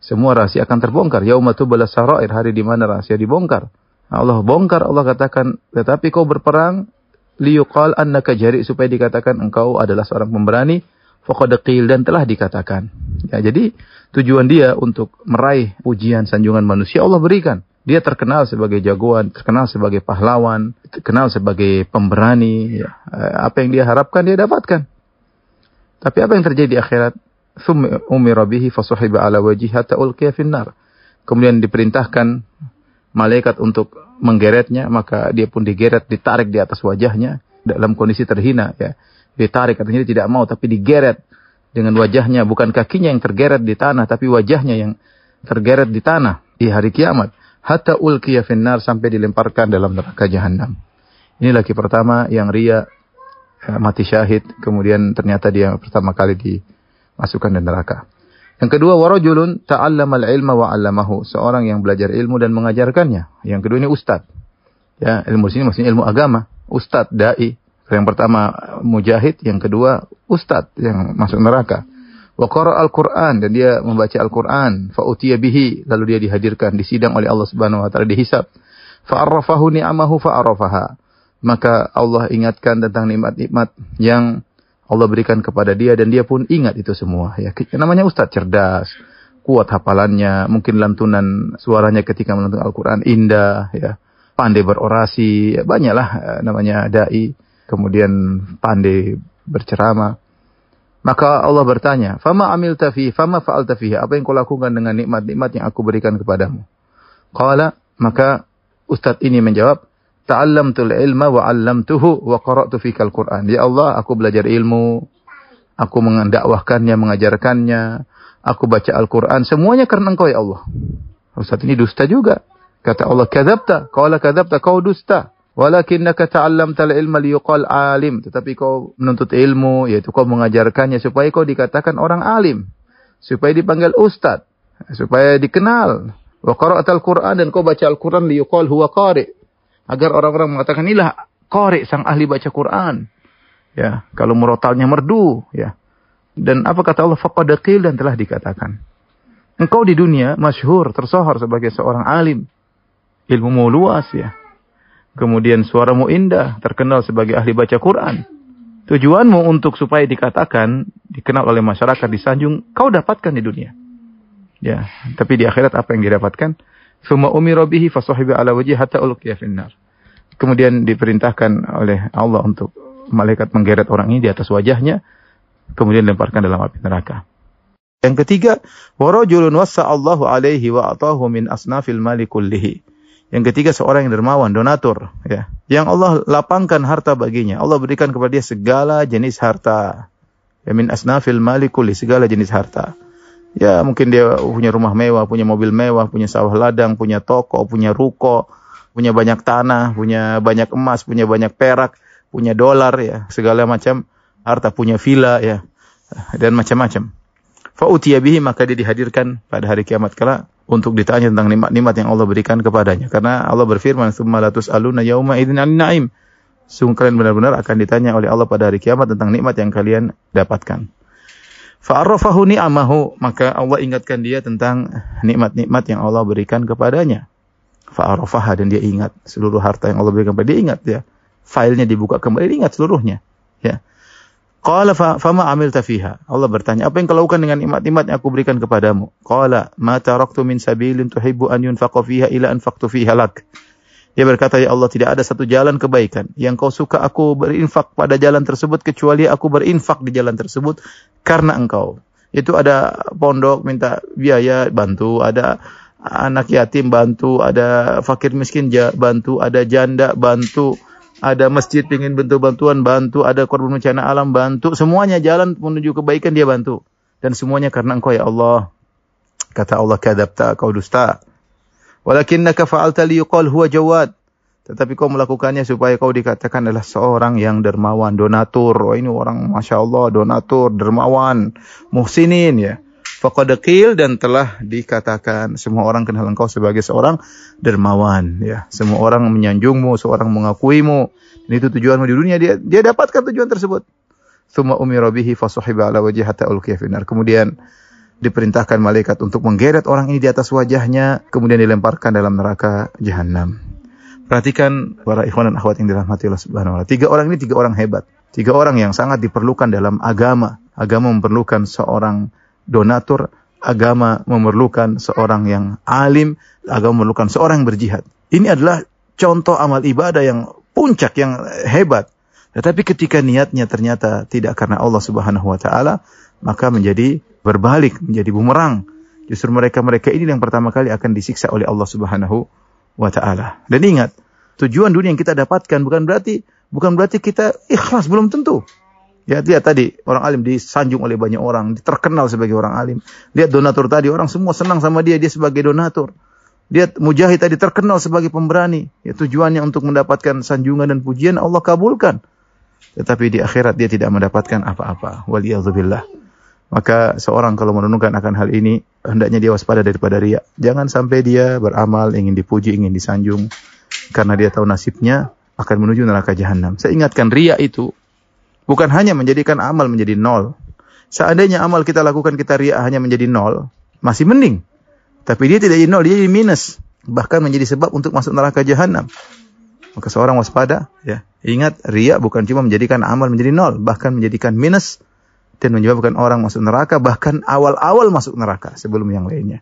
Semua rahasia akan terbongkar. Yaumatu balas sarair, hari di mana rahasia dibongkar. Allah bongkar, Allah katakan, tetapi kau berperang, liyuqal annaka jari, supaya dikatakan engkau adalah seorang pemberani, faqadqil, dan telah dikatakan. Ya, jadi tujuan dia untuk meraih pujian sanjungan manusia, Allah berikan. Dia terkenal sebagai jagoan, terkenal sebagai pahlawan, terkenal sebagai pemberani. Ya. Apa yang dia harapkan, dia dapatkan. Tapi apa yang terjadi di akhirat? Kemudian diperintahkan malaikat untuk menggeretnya, maka dia pun digeret, ditarik di atas wajahnya dalam kondisi terhina ya. Ditarik artinya tidak mau tapi digeret dengan wajahnya bukan kakinya yang tergeret di tanah tapi wajahnya yang tergeret di tanah di hari kiamat hatta ulqiya finnar sampai dilemparkan dalam neraka jahanam. Ini laki pertama yang ria eh, mati syahid kemudian ternyata dia pertama kali dimasukkan di neraka. Yang kedua warajulun ta'allama al-ilma wa 'allamahu, seorang yang belajar ilmu dan mengajarkannya. Yang kedua ini ustaz. Ya, ilmu sini maksudnya ilmu agama, ustaz, dai. Yang pertama mujahid, yang kedua ustaz yang masuk neraka. Wa al-Qur'an dan dia membaca Al-Qur'an, fa bihi, lalu dia dihadirkan di sidang oleh Allah Subhanahu wa taala dihisab. Fa arrafahu ni'amahu. Maka Allah ingatkan tentang nikmat-nikmat yang Allah berikan kepada dia dan dia pun ingat itu semua. Ya, namanya ustadz cerdas, kuat hafalannya, mungkin lantunan suaranya ketika melantunkan Al-Quran indah, ya, pandai berorasi, ya, banyaklah eh, namanya dai, kemudian pandai berceramah. Maka Allah bertanya, "Fama amil tafi, fama faal tafi, apa yang kau lakukan dengan nikmat-nikmat yang aku berikan kepadamu?" Qala, maka ustadz ini menjawab, ta'allamtul ilma wa 'allamtuhu wa qara'tu fikal Qur'an. Ya Allah, aku belajar ilmu, aku mendakwahkannya, mengajarkannya, aku baca Al-Qur'an, semuanya karena Engkau ya Allah. Ustaz ini dusta juga. Kata Allah, "Kadzabta." Qala kadzabta, kau dusta. Walakinnaka ta'allamtal ilma liyuqal alim. Tetapi kau menuntut ilmu, yaitu kau mengajarkannya supaya kau dikatakan orang alim. Supaya dipanggil ustaz. Supaya dikenal. Wa qara'atal Qur'an dan kau baca Al-Qur'an liyuqal huwa qari' agar orang-orang mengatakan inilah Qari sang ahli baca Quran. Ya, kalau murotalnya merdu, ya. Dan apa kata Allah? Faqadaqil dan telah dikatakan. Engkau di dunia masyhur, tersohor sebagai seorang alim. Ilmumu luas ya. Kemudian suaramu indah, terkenal sebagai ahli baca Quran. Tujuanmu untuk supaya dikatakan, dikenal oleh masyarakat, disanjung, kau dapatkan di dunia. Ya, tapi di akhirat apa yang didapatkan? Suma umira bihi fasahibi ala wajhi hatta. Kemudian diperintahkan oleh Allah untuk malaikat menggeret orang ini di atas wajahnya, kemudian lemparkan dalam api neraka. Yang ketiga, warajulun Allahu alaihi wa atahu min asnafil mali kullihi. Yang ketiga seorang yang dermawan, donatur, ya. Yang Allah lapangkan harta baginya. Allah berikan kepada dia segala jenis harta. Ya min asnafil mali segala jenis harta. Ya mungkin dia punya rumah mewah, punya mobil mewah, punya sawah ladang, punya toko, punya ruko, punya banyak tanah, punya banyak emas, punya banyak perak, punya dolar ya, segala macam harta, punya villa ya, dan macam-macam. Fa'utiya bihi maka dia dihadirkan pada hari kiamat kala untuk ditanya tentang nikmat-nikmat yang Allah berikan kepadanya. Karena Allah berfirman, "Tsumma latus aluna yauma idzin naim Sungguh kalian benar-benar akan ditanya oleh Allah pada hari kiamat tentang nikmat yang kalian dapatkan. Fa'arrafahu ni'amahu, maka Allah ingatkan dia tentang nikmat-nikmat yang Allah berikan kepadanya. Fa'arrafaha dan dia ingat seluruh harta yang Allah berikan kepada dia ingat ya. Filenya dibuka kembali dia ingat seluruhnya. Ya. Qala fama amil tafiha. Allah bertanya, apa yang kau lakukan dengan nikmat-nikmat yang aku berikan kepadamu? Qala ma taraktu min sabilin tuhibbu an yunfaqa fiha ila anfaqtu fiha lak. Dia berkata, Ya Allah, tidak ada satu jalan kebaikan yang kau suka aku berinfak pada jalan tersebut, kecuali aku berinfak di jalan tersebut karena engkau. Itu ada pondok minta biaya, bantu. Ada anak yatim, bantu. Ada fakir miskin, bantu. Ada janda, bantu. Ada masjid ingin bentuk bantuan, bantu. Ada korban bencana alam, bantu. Semuanya jalan menuju kebaikan, dia bantu. Dan semuanya karena engkau, Ya Allah. Kata Allah, kadabta, kau dusta. Walakinnaka fa'alta liyuqal huwa jawad. Tetapi kau melakukannya supaya kau dikatakan adalah seorang yang dermawan, donatur. Oh ini orang Masya Allah, donatur, dermawan, muhsinin ya. Faqadakil dan telah dikatakan semua orang kenal engkau sebagai seorang dermawan ya. Semua orang menyanjungmu, seorang mengakuimu. Dan itu tujuanmu di dunia dia dia dapatkan tujuan tersebut. Thumma umira bihi fasuhiba ala wajhi hatta Kemudian diperintahkan malaikat untuk menggeret orang ini di atas wajahnya, kemudian dilemparkan dalam neraka jahanam. Perhatikan para ikhwan dan akhwat yang dirahmati Allah Subhanahu wa taala. Tiga orang ini tiga orang hebat. Tiga orang yang sangat diperlukan dalam agama. Agama memerlukan seorang donatur, agama memerlukan seorang yang alim, agama memerlukan seorang yang berjihad. Ini adalah contoh amal ibadah yang puncak yang hebat. Tetapi ketika niatnya ternyata tidak karena Allah Subhanahu wa taala, maka menjadi berbalik menjadi bumerang. Justru mereka-mereka ini yang pertama kali akan disiksa oleh Allah Subhanahu wa taala. Dan ingat, tujuan dunia yang kita dapatkan bukan berarti bukan berarti kita ikhlas belum tentu. Ya, lihat tadi orang alim disanjung oleh banyak orang, terkenal sebagai orang alim. Lihat donatur tadi, orang semua senang sama dia, dia sebagai donatur. Lihat mujahid tadi terkenal sebagai pemberani. Ya, tujuannya untuk mendapatkan sanjungan dan pujian Allah kabulkan. Tetapi di akhirat dia tidak mendapatkan apa-apa. Waliyadzubillah. Maka seorang kalau merenungkan akan hal ini, hendaknya dia waspada daripada ria. Jangan sampai dia beramal, ingin dipuji, ingin disanjung. Karena dia tahu nasibnya akan menuju neraka jahanam. Saya ingatkan ria itu bukan hanya menjadikan amal menjadi nol. Seandainya amal kita lakukan kita ria hanya menjadi nol, masih mending. Tapi dia tidak jadi nol, dia jadi minus. Bahkan menjadi sebab untuk masuk neraka jahanam. Maka seorang waspada, ya. Ingat, ria bukan cuma menjadikan amal menjadi nol, bahkan menjadikan minus dan menyebabkan orang masuk neraka bahkan awal-awal masuk neraka sebelum yang lainnya.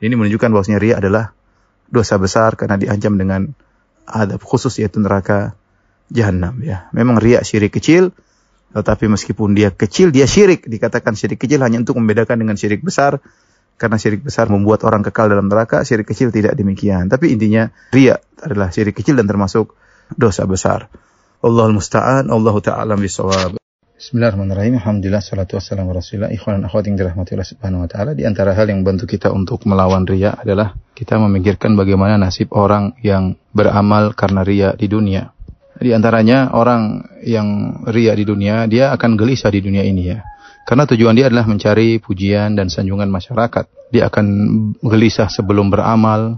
Ini menunjukkan bahwasanya ria adalah dosa besar karena diancam dengan adab khusus yaitu neraka jahanam ya. Memang ria syirik kecil tetapi meskipun dia kecil dia syirik dikatakan syirik kecil hanya untuk membedakan dengan syirik besar karena syirik besar membuat orang kekal dalam neraka, syirik kecil tidak demikian. Tapi intinya ria adalah syirik kecil dan termasuk dosa besar. Allahul musta'an, Allahu ta'ala bisawab. Bismillahirrahmanirrahim. Alhamdulillah salatu wassalamu rasulillah. Ikhwan akhwat yang dirahmati Allah Subhanahu wa taala. Di antara hal yang bantu kita untuk melawan ria adalah kita memikirkan bagaimana nasib orang yang beramal karena ria di dunia. Di antaranya orang yang ria di dunia, dia akan gelisah di dunia ini ya. Karena tujuan dia adalah mencari pujian dan sanjungan masyarakat. Dia akan gelisah sebelum beramal,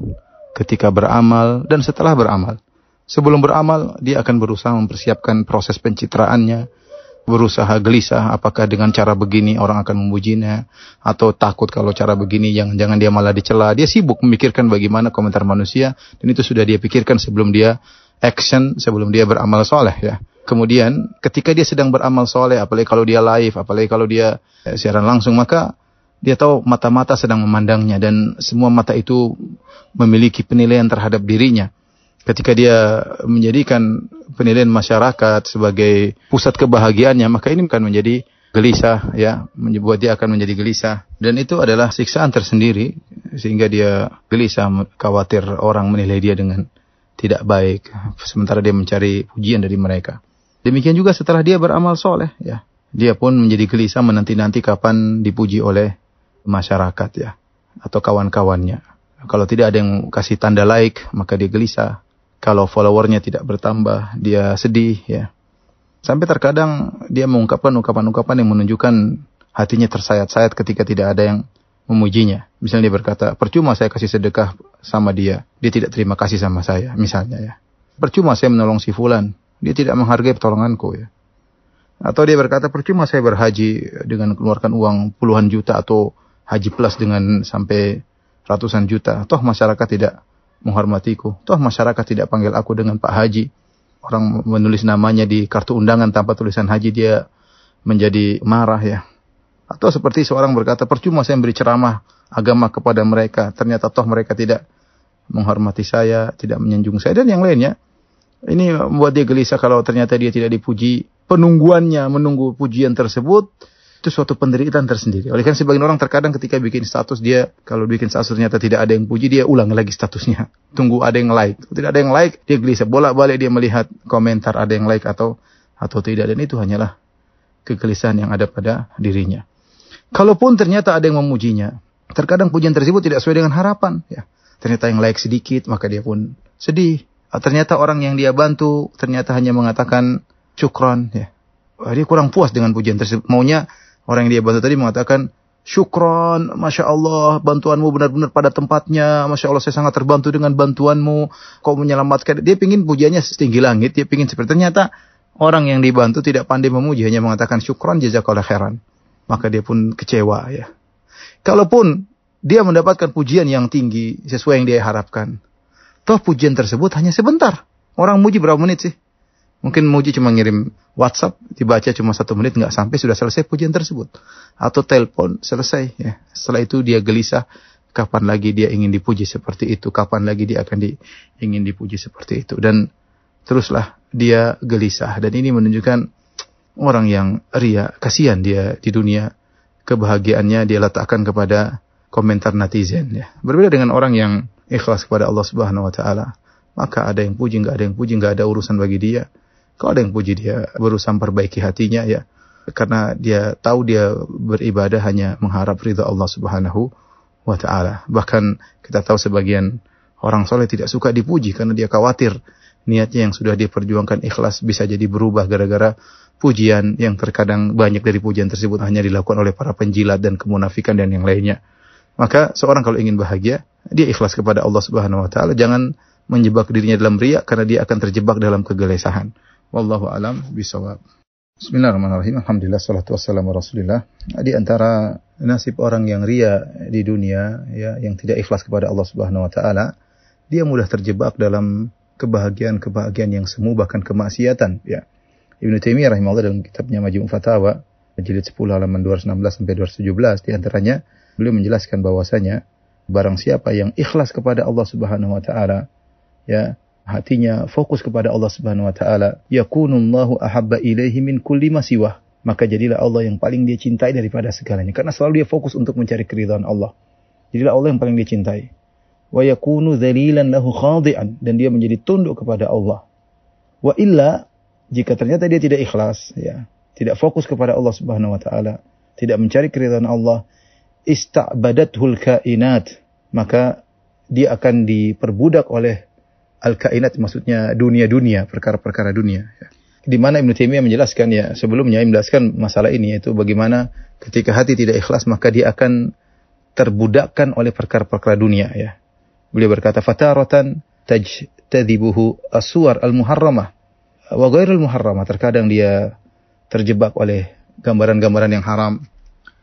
ketika beramal, dan setelah beramal. Sebelum beramal, dia akan berusaha mempersiapkan proses pencitraannya, berusaha gelisah apakah dengan cara begini orang akan memujinya atau takut kalau cara begini jangan-jangan dia malah dicela. Dia sibuk memikirkan bagaimana komentar manusia dan itu sudah dia pikirkan sebelum dia action, sebelum dia beramal soleh ya. Kemudian ketika dia sedang beramal soleh, apalagi kalau dia live, apalagi kalau dia eh, siaran langsung, maka dia tahu mata-mata sedang memandangnya dan semua mata itu memiliki penilaian terhadap dirinya. Ketika dia menjadikan penilaian masyarakat sebagai pusat kebahagiaannya, maka ini akan menjadi gelisah ya, membuat dia akan menjadi gelisah. Dan itu adalah siksaan tersendiri sehingga dia gelisah, khawatir orang menilai dia dengan tidak baik sementara dia mencari pujian dari mereka. Demikian juga setelah dia beramal soleh ya, dia pun menjadi gelisah menanti-nanti kapan dipuji oleh masyarakat ya atau kawan-kawannya. Kalau tidak ada yang kasih tanda like, maka dia gelisah. Kalau followernya tidak bertambah, dia sedih ya. Sampai terkadang dia mengungkapkan ungkapan-ungkapan yang menunjukkan hatinya tersayat-sayat ketika tidak ada yang memujinya. Misalnya dia berkata, percuma saya kasih sedekah sama dia, dia tidak terima kasih sama saya, misalnya ya. Percuma saya menolong si fulan, dia tidak menghargai pertolonganku ya. Atau dia berkata, percuma saya berhaji dengan mengeluarkan uang puluhan juta atau haji plus dengan sampai ratusan juta. Toh masyarakat tidak menghormatiku. Toh masyarakat tidak panggil aku dengan Pak Haji. Orang menulis namanya di kartu undangan tanpa tulisan haji dia menjadi marah ya. Atau seperti seorang berkata, percuma saya beri ceramah agama kepada mereka. Ternyata toh mereka tidak menghormati saya, tidak menyanjung saya, dan yang lainnya. Ini membuat dia gelisah kalau ternyata dia tidak dipuji. Penungguannya menunggu pujian tersebut itu suatu penderitaan tersendiri. Oleh karena sebagian orang terkadang ketika bikin status dia kalau bikin status ternyata tidak ada yang puji dia ulang lagi statusnya. Tunggu ada yang like. Tidak ada yang like dia gelisah bolak-balik dia melihat komentar ada yang like atau atau tidak dan itu hanyalah kegelisahan yang ada pada dirinya. Kalaupun ternyata ada yang memujinya, terkadang pujian tersebut tidak sesuai dengan harapan ya. Ternyata yang like sedikit maka dia pun sedih. Ternyata orang yang dia bantu ternyata hanya mengatakan syukron ya. Dia kurang puas dengan pujian tersebut. Maunya Orang yang dia bantu tadi mengatakan, Syukron, Masya Allah, bantuanmu benar-benar pada tempatnya. Masya Allah, saya sangat terbantu dengan bantuanmu. Kau menyelamatkan. Dia ingin pujiannya setinggi langit. Dia ingin seperti ternyata orang yang dibantu tidak pandai memuji. Hanya mengatakan syukron, jazakallah khairan. Maka dia pun kecewa ya. Kalaupun dia mendapatkan pujian yang tinggi sesuai yang dia harapkan. Toh pujian tersebut hanya sebentar. Orang muji berapa menit sih? Mungkin muji cuma ngirim WhatsApp, dibaca cuma satu menit nggak sampai sudah selesai pujian tersebut. Atau telepon selesai ya. Setelah itu dia gelisah, kapan lagi dia ingin dipuji seperti itu, kapan lagi dia akan di, ingin dipuji seperti itu. Dan teruslah dia gelisah. Dan ini menunjukkan orang yang ria, kasihan dia di dunia. Kebahagiaannya dia letakkan kepada komentar netizen ya. Berbeda dengan orang yang ikhlas kepada Allah Subhanahu wa taala. Maka ada yang puji, nggak ada yang puji, nggak ada urusan bagi dia Kalau ada yang puji dia berusaha perbaiki hatinya ya karena dia tahu dia beribadah hanya mengharap ridha Allah Subhanahu wa taala. Bahkan kita tahu sebagian orang soleh tidak suka dipuji karena dia khawatir niatnya yang sudah dia perjuangkan ikhlas bisa jadi berubah gara-gara pujian yang terkadang banyak dari pujian tersebut hanya dilakukan oleh para penjilat dan kemunafikan dan yang lainnya. Maka seorang kalau ingin bahagia, dia ikhlas kepada Allah Subhanahu wa taala, jangan menjebak dirinya dalam riak karena dia akan terjebak dalam kegelisahan. Wallahu alam bisawab. Bismillahirrahmanirrahim. Alhamdulillah salatu wassalamu Rasulillah. Di antara nasib orang yang ria di dunia ya yang tidak ikhlas kepada Allah Subhanahu wa taala, dia mudah terjebak dalam kebahagiaan-kebahagiaan yang semu bahkan kemaksiatan ya. Ibnu Taimiyah rahimahullah dalam kitabnya Majmu' Fatawa jilid 10 halaman 216 sampai 217 di antaranya beliau menjelaskan bahwasanya barang siapa yang ikhlas kepada Allah Subhanahu wa taala ya hatinya fokus kepada Allah Subhanahu wa taala, yakunullahu ahabba ilaihi min kulli ma siwah. Maka jadilah Allah yang paling dia cintai daripada segalanya karena selalu dia fokus untuk mencari keridhaan Allah. Jadilah Allah yang paling dia cintai. Wa yakunu dzalilan lahu khadi'an dan dia menjadi tunduk kepada Allah. Wa illa jika ternyata dia tidak ikhlas ya, tidak fokus kepada Allah Subhanahu wa taala, tidak mencari keridhaan Allah, ista'badathul kainat, maka dia akan diperbudak oleh al-kainat maksudnya dunia-dunia, perkara-perkara dunia. Ya. Di mana Ibnu Taimiyah menjelaskan ya sebelumnya menjelaskan masalah ini yaitu bagaimana ketika hati tidak ikhlas maka dia akan terbudakkan oleh perkara-perkara dunia ya. Beliau berkata fataratan tajtadibuhu aswar al-muharramah wa ghairul muharramah. Terkadang dia terjebak oleh gambaran-gambaran yang haram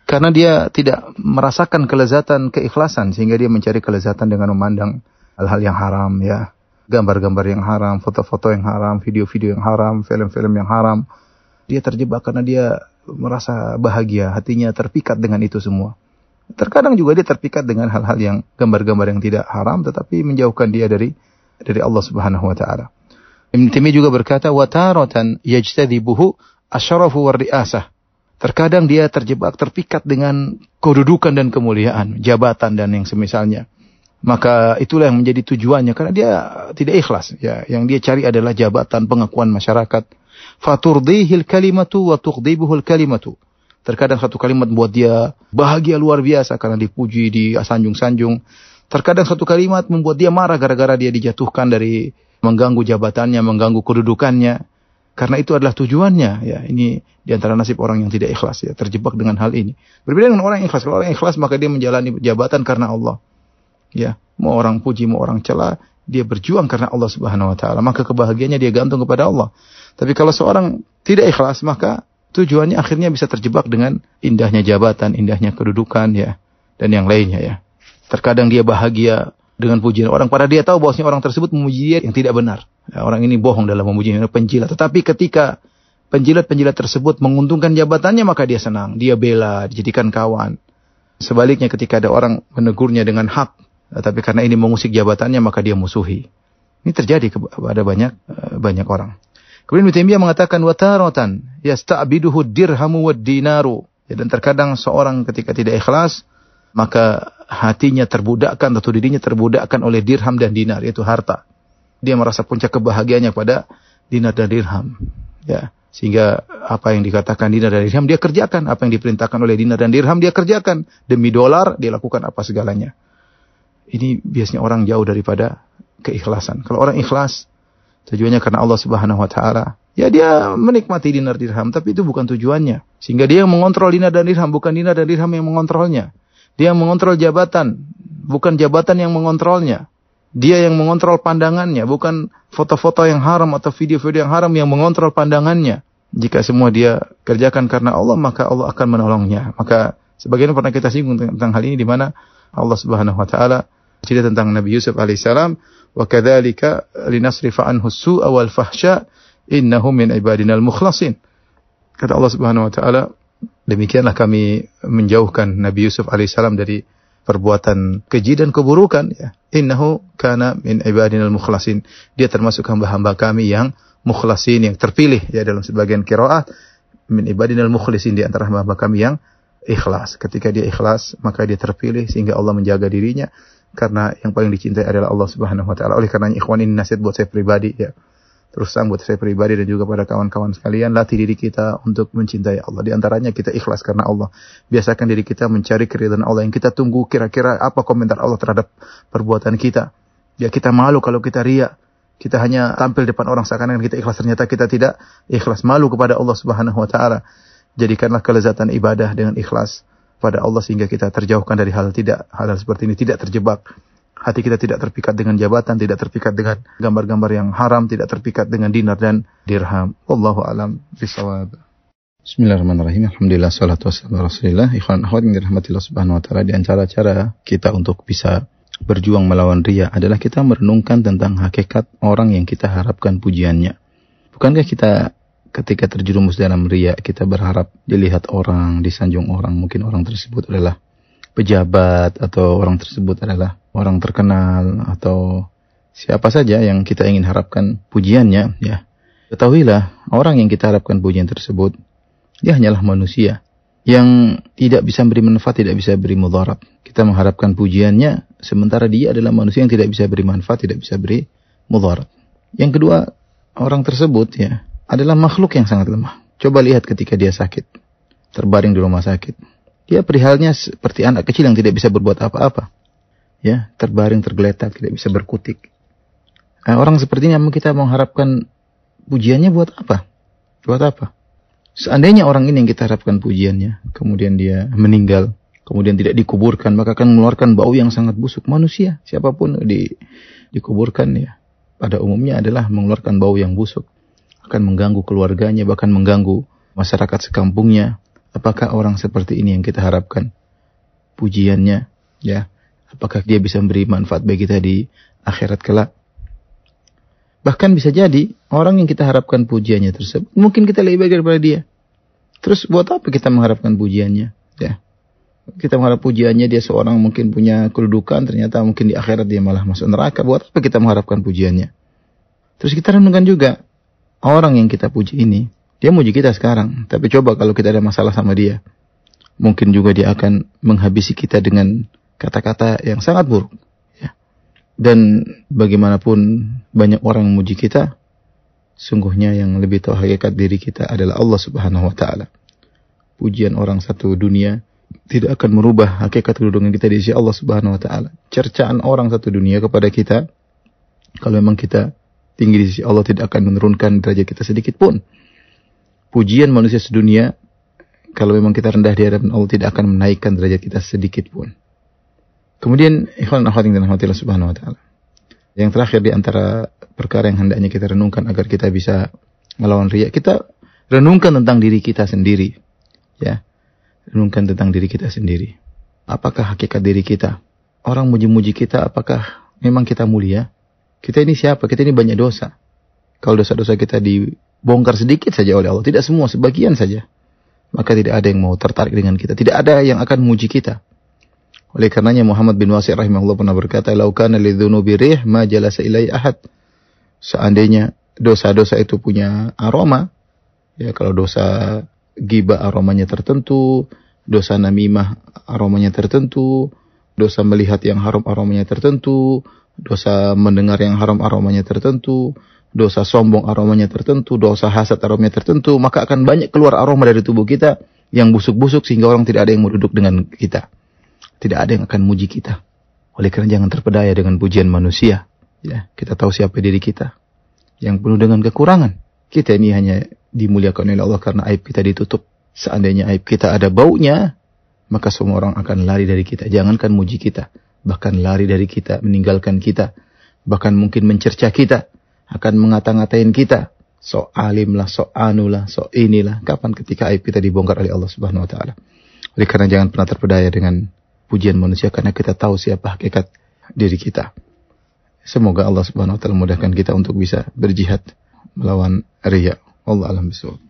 karena dia tidak merasakan kelezatan keikhlasan sehingga dia mencari kelezatan dengan memandang hal-hal yang haram ya gambar-gambar yang haram, foto-foto yang haram, video-video yang haram, film-film yang haram. Dia terjebak karena dia merasa bahagia, hatinya terpikat dengan itu semua. Terkadang juga dia terpikat dengan hal-hal yang gambar-gambar yang tidak haram tetapi menjauhkan dia dari dari Allah Subhanahu wa taala. Ibn Taimiyah juga berkata wa taratan yajtadibuhu asyarafu war riasah. Terkadang dia terjebak terpikat dengan kedudukan dan kemuliaan, jabatan dan yang semisalnya maka itulah yang menjadi tujuannya karena dia tidak ikhlas ya yang dia cari adalah jabatan pengakuan masyarakat faturdihil kalimatu wa tughdibuhul kalimatu terkadang satu kalimat membuat dia bahagia luar biasa karena dipuji di sanjung-sanjung terkadang satu kalimat membuat dia marah gara-gara dia dijatuhkan dari mengganggu jabatannya mengganggu kedudukannya. Karena itu adalah tujuannya. Ya ini di antara nasib orang yang tidak ikhlas ya terjebak dengan hal ini. Berbeda dengan orang yang ikhlas. Kalau orang yang ikhlas maka dia menjalani jabatan karena Allah. Ya, mau orang puji, mau orang cela, dia berjuang karena Allah Subhanahu wa taala, maka kebahagiaannya dia gantung kepada Allah. Tapi kalau seorang tidak ikhlas, maka tujuannya akhirnya bisa terjebak dengan indahnya jabatan, indahnya kedudukan ya, dan yang lainnya ya. Terkadang dia bahagia dengan pujian orang, padahal dia tahu bahwasanya orang tersebut memuji dia yang tidak benar. Ya, orang ini bohong dalam memuji penjilat. Tetapi ketika penjilat-penjilat tersebut menguntungkan jabatannya, maka dia senang, dia bela, dijadikan kawan. Sebaliknya ketika ada orang menegurnya dengan hak, Eh, tapi karena ini mengusik jabatannya maka dia musuhi. Ini terjadi kepada banyak eh, banyak orang. Kemudian Ibnu mengatakan wataratan yasta'biduhu dirhamu wad dinaru. Ya, dan terkadang seorang ketika tidak ikhlas maka hatinya terbudakkan atau dirinya terbudakkan oleh dirham dan dinar yaitu harta. Dia merasa puncak kebahagiaannya pada dinar dan dirham. Ya, sehingga apa yang dikatakan dinar dan dirham dia kerjakan, apa yang diperintahkan oleh dinar dan dirham dia kerjakan. Demi dolar dia lakukan apa segalanya. Ini biasanya orang jauh daripada keikhlasan. Kalau orang ikhlas, tujuannya karena Allah Subhanahu wa taala, ya dia menikmati dinar dirham, tapi itu bukan tujuannya. Sehingga dia yang mengontrol dinar dan dirham, bukan dinar dan dirham yang mengontrolnya. Dia yang mengontrol jabatan, bukan jabatan yang mengontrolnya. Dia yang mengontrol pandangannya, bukan foto-foto yang haram atau video-video yang haram yang mengontrol pandangannya. Jika semua dia kerjakan karena Allah, maka Allah akan menolongnya. Maka sebagian pernah kita singgung tentang hal ini di mana Allah Subhanahu wa taala cerita tentang Nabi Yusuf alaihissalam wa kadzalika linasrifa anhu su'a wal fahsya innahu min ibadinal mukhlasin. Kata Allah Subhanahu wa taala demikianlah kami menjauhkan Nabi Yusuf alaihissalam dari perbuatan keji dan keburukan ya. Innahu kana min ibadinal mukhlasin. Dia termasuk hamba-hamba kami yang mukhlasin yang terpilih ya dalam sebagian qiraat min ibadinal mukhlasin di antara hamba-hamba kami yang ikhlas. Ketika dia ikhlas maka dia terpilih sehingga Allah menjaga dirinya karena yang paling dicintai adalah Allah Subhanahu wa taala. Oleh karenanya ikhwan ini nasihat buat saya pribadi ya. Terus buat saya pribadi dan juga pada kawan-kawan sekalian, latih diri kita untuk mencintai Allah. Di antaranya kita ikhlas karena Allah. Biasakan diri kita mencari keridhaan Allah yang kita tunggu kira-kira apa komentar Allah terhadap perbuatan kita. Ya kita malu kalau kita riak. Kita hanya tampil depan orang seakan-akan kita ikhlas ternyata kita tidak ikhlas malu kepada Allah Subhanahu wa taala. Jadikanlah kelezatan ibadah dengan ikhlas pada Allah sehingga kita terjauhkan dari hal tidak hal, -hal seperti ini tidak terjebak hati kita tidak terpikat dengan jabatan, tidak terpikat dengan gambar-gambar yang haram, tidak terpikat dengan dinar dan dirham. Wallahu alam bisawab. Bismillahirrahmanirrahim. Alhamdulillah salatu wassalamu Rasulillah. Ikhwan akhwat yang dirahmati Allah Subhanahu wa taala di antara cara kita untuk bisa berjuang melawan ria adalah kita merenungkan tentang hakikat orang yang kita harapkan pujiannya. Bukankah kita ketika terjerumus dalam ria kita berharap dilihat orang, disanjung orang, mungkin orang tersebut adalah pejabat atau orang tersebut adalah orang terkenal atau siapa saja yang kita ingin harapkan pujiannya ya. Ketahuilah orang yang kita harapkan pujian tersebut dia hanyalah manusia yang tidak bisa beri manfaat tidak bisa beri mudarat. Kita mengharapkan pujiannya sementara dia adalah manusia yang tidak bisa beri manfaat tidak bisa beri mudarat. Yang kedua orang tersebut ya adalah makhluk yang sangat lemah coba lihat ketika dia sakit terbaring di rumah sakit dia perihalnya seperti anak kecil yang tidak bisa berbuat apa-apa. Ya, terbaring, tergeletak, tidak bisa berkutik. Nah, orang seperti ini kita mengharapkan pujiannya buat apa? Buat apa? Seandainya orang ini yang kita harapkan pujiannya, kemudian dia meninggal, kemudian tidak dikuburkan, maka akan mengeluarkan bau yang sangat busuk. Manusia, siapa pun di, dikuburkan ya, pada umumnya adalah mengeluarkan bau yang busuk. Akan mengganggu keluarganya, bahkan mengganggu masyarakat sekampungnya, Apakah orang seperti ini yang kita harapkan pujiannya, ya? Apakah dia bisa memberi manfaat bagi kita di akhirat kelak? Bahkan bisa jadi orang yang kita harapkan pujiannya tersebut, mungkin kita lebih baik daripada dia. Terus buat apa kita mengharapkan pujiannya? Ya. Kita mengharap pujiannya dia seorang mungkin punya kedudukan, ternyata mungkin di akhirat dia malah masuk neraka. Buat apa kita mengharapkan pujiannya? Terus kita renungkan juga, orang yang kita puji ini, dia muji kita sekarang, tapi coba kalau kita ada masalah sama dia, mungkin juga dia akan menghabisi kita dengan kata-kata yang sangat buruk. Ya. Dan bagaimanapun banyak orang memuji kita, sungguhnya yang lebih tahu hakikat diri kita adalah Allah Subhanahu Wa Taala. Pujian orang satu dunia tidak akan merubah hakikat kedudukan kita di sisi Allah Subhanahu Wa Taala. Cercaan orang satu dunia kepada kita, kalau memang kita tinggi di sisi Allah tidak akan menurunkan derajat kita sedikit pun pujian manusia sedunia kalau memang kita rendah di hadapan Allah tidak akan menaikkan derajat kita sedikit pun. Kemudian ikhwan akhwat dan Allah subhanahu wa taala. Yang terakhir di antara perkara yang hendaknya kita renungkan agar kita bisa melawan riak, kita renungkan tentang diri kita sendiri. Ya. Renungkan tentang diri kita sendiri. Apakah hakikat diri kita? Orang muji-muji kita apakah memang kita mulia? Kita ini siapa? Kita ini banyak dosa. Kalau dosa-dosa kita di bongkar sedikit saja oleh Allah, tidak semua, sebagian saja. Maka tidak ada yang mau tertarik dengan kita, tidak ada yang akan muji kita. Oleh karenanya Muhammad bin Wasi' rahimahullah pernah berkata, "Lau kana lidzunubi rih ma jalasa ilai ahad." Seandainya dosa-dosa itu punya aroma, ya kalau dosa giba aromanya tertentu, dosa namimah aromanya tertentu, dosa melihat yang haram aromanya tertentu, dosa mendengar yang haram aromanya tertentu, dosa sombong aromanya tertentu, dosa hasad aromanya tertentu, maka akan banyak keluar aroma dari tubuh kita yang busuk-busuk sehingga orang tidak ada yang mau duduk dengan kita. Tidak ada yang akan muji kita. Oleh karena jangan terpedaya dengan pujian manusia. Ya, kita tahu siapa diri kita. Yang penuh dengan kekurangan. Kita ini hanya dimuliakan oleh Allah karena aib kita ditutup. Seandainya aib kita ada baunya, maka semua orang akan lari dari kita. Jangankan muji kita, bahkan lari dari kita, meninggalkan kita, bahkan mungkin mencerca kita akan mengata-ngatain kita. So alim lah, so anu lah, so inilah. Kapan ketika aib kita dibongkar oleh Allah Subhanahu Wa Taala. Oleh karena jangan pernah terpedaya dengan pujian manusia karena kita tahu siapa hakikat diri kita. Semoga Allah Subhanahu Wa Taala mudahkan kita untuk bisa berjihad melawan riya. Allah alam bisawab.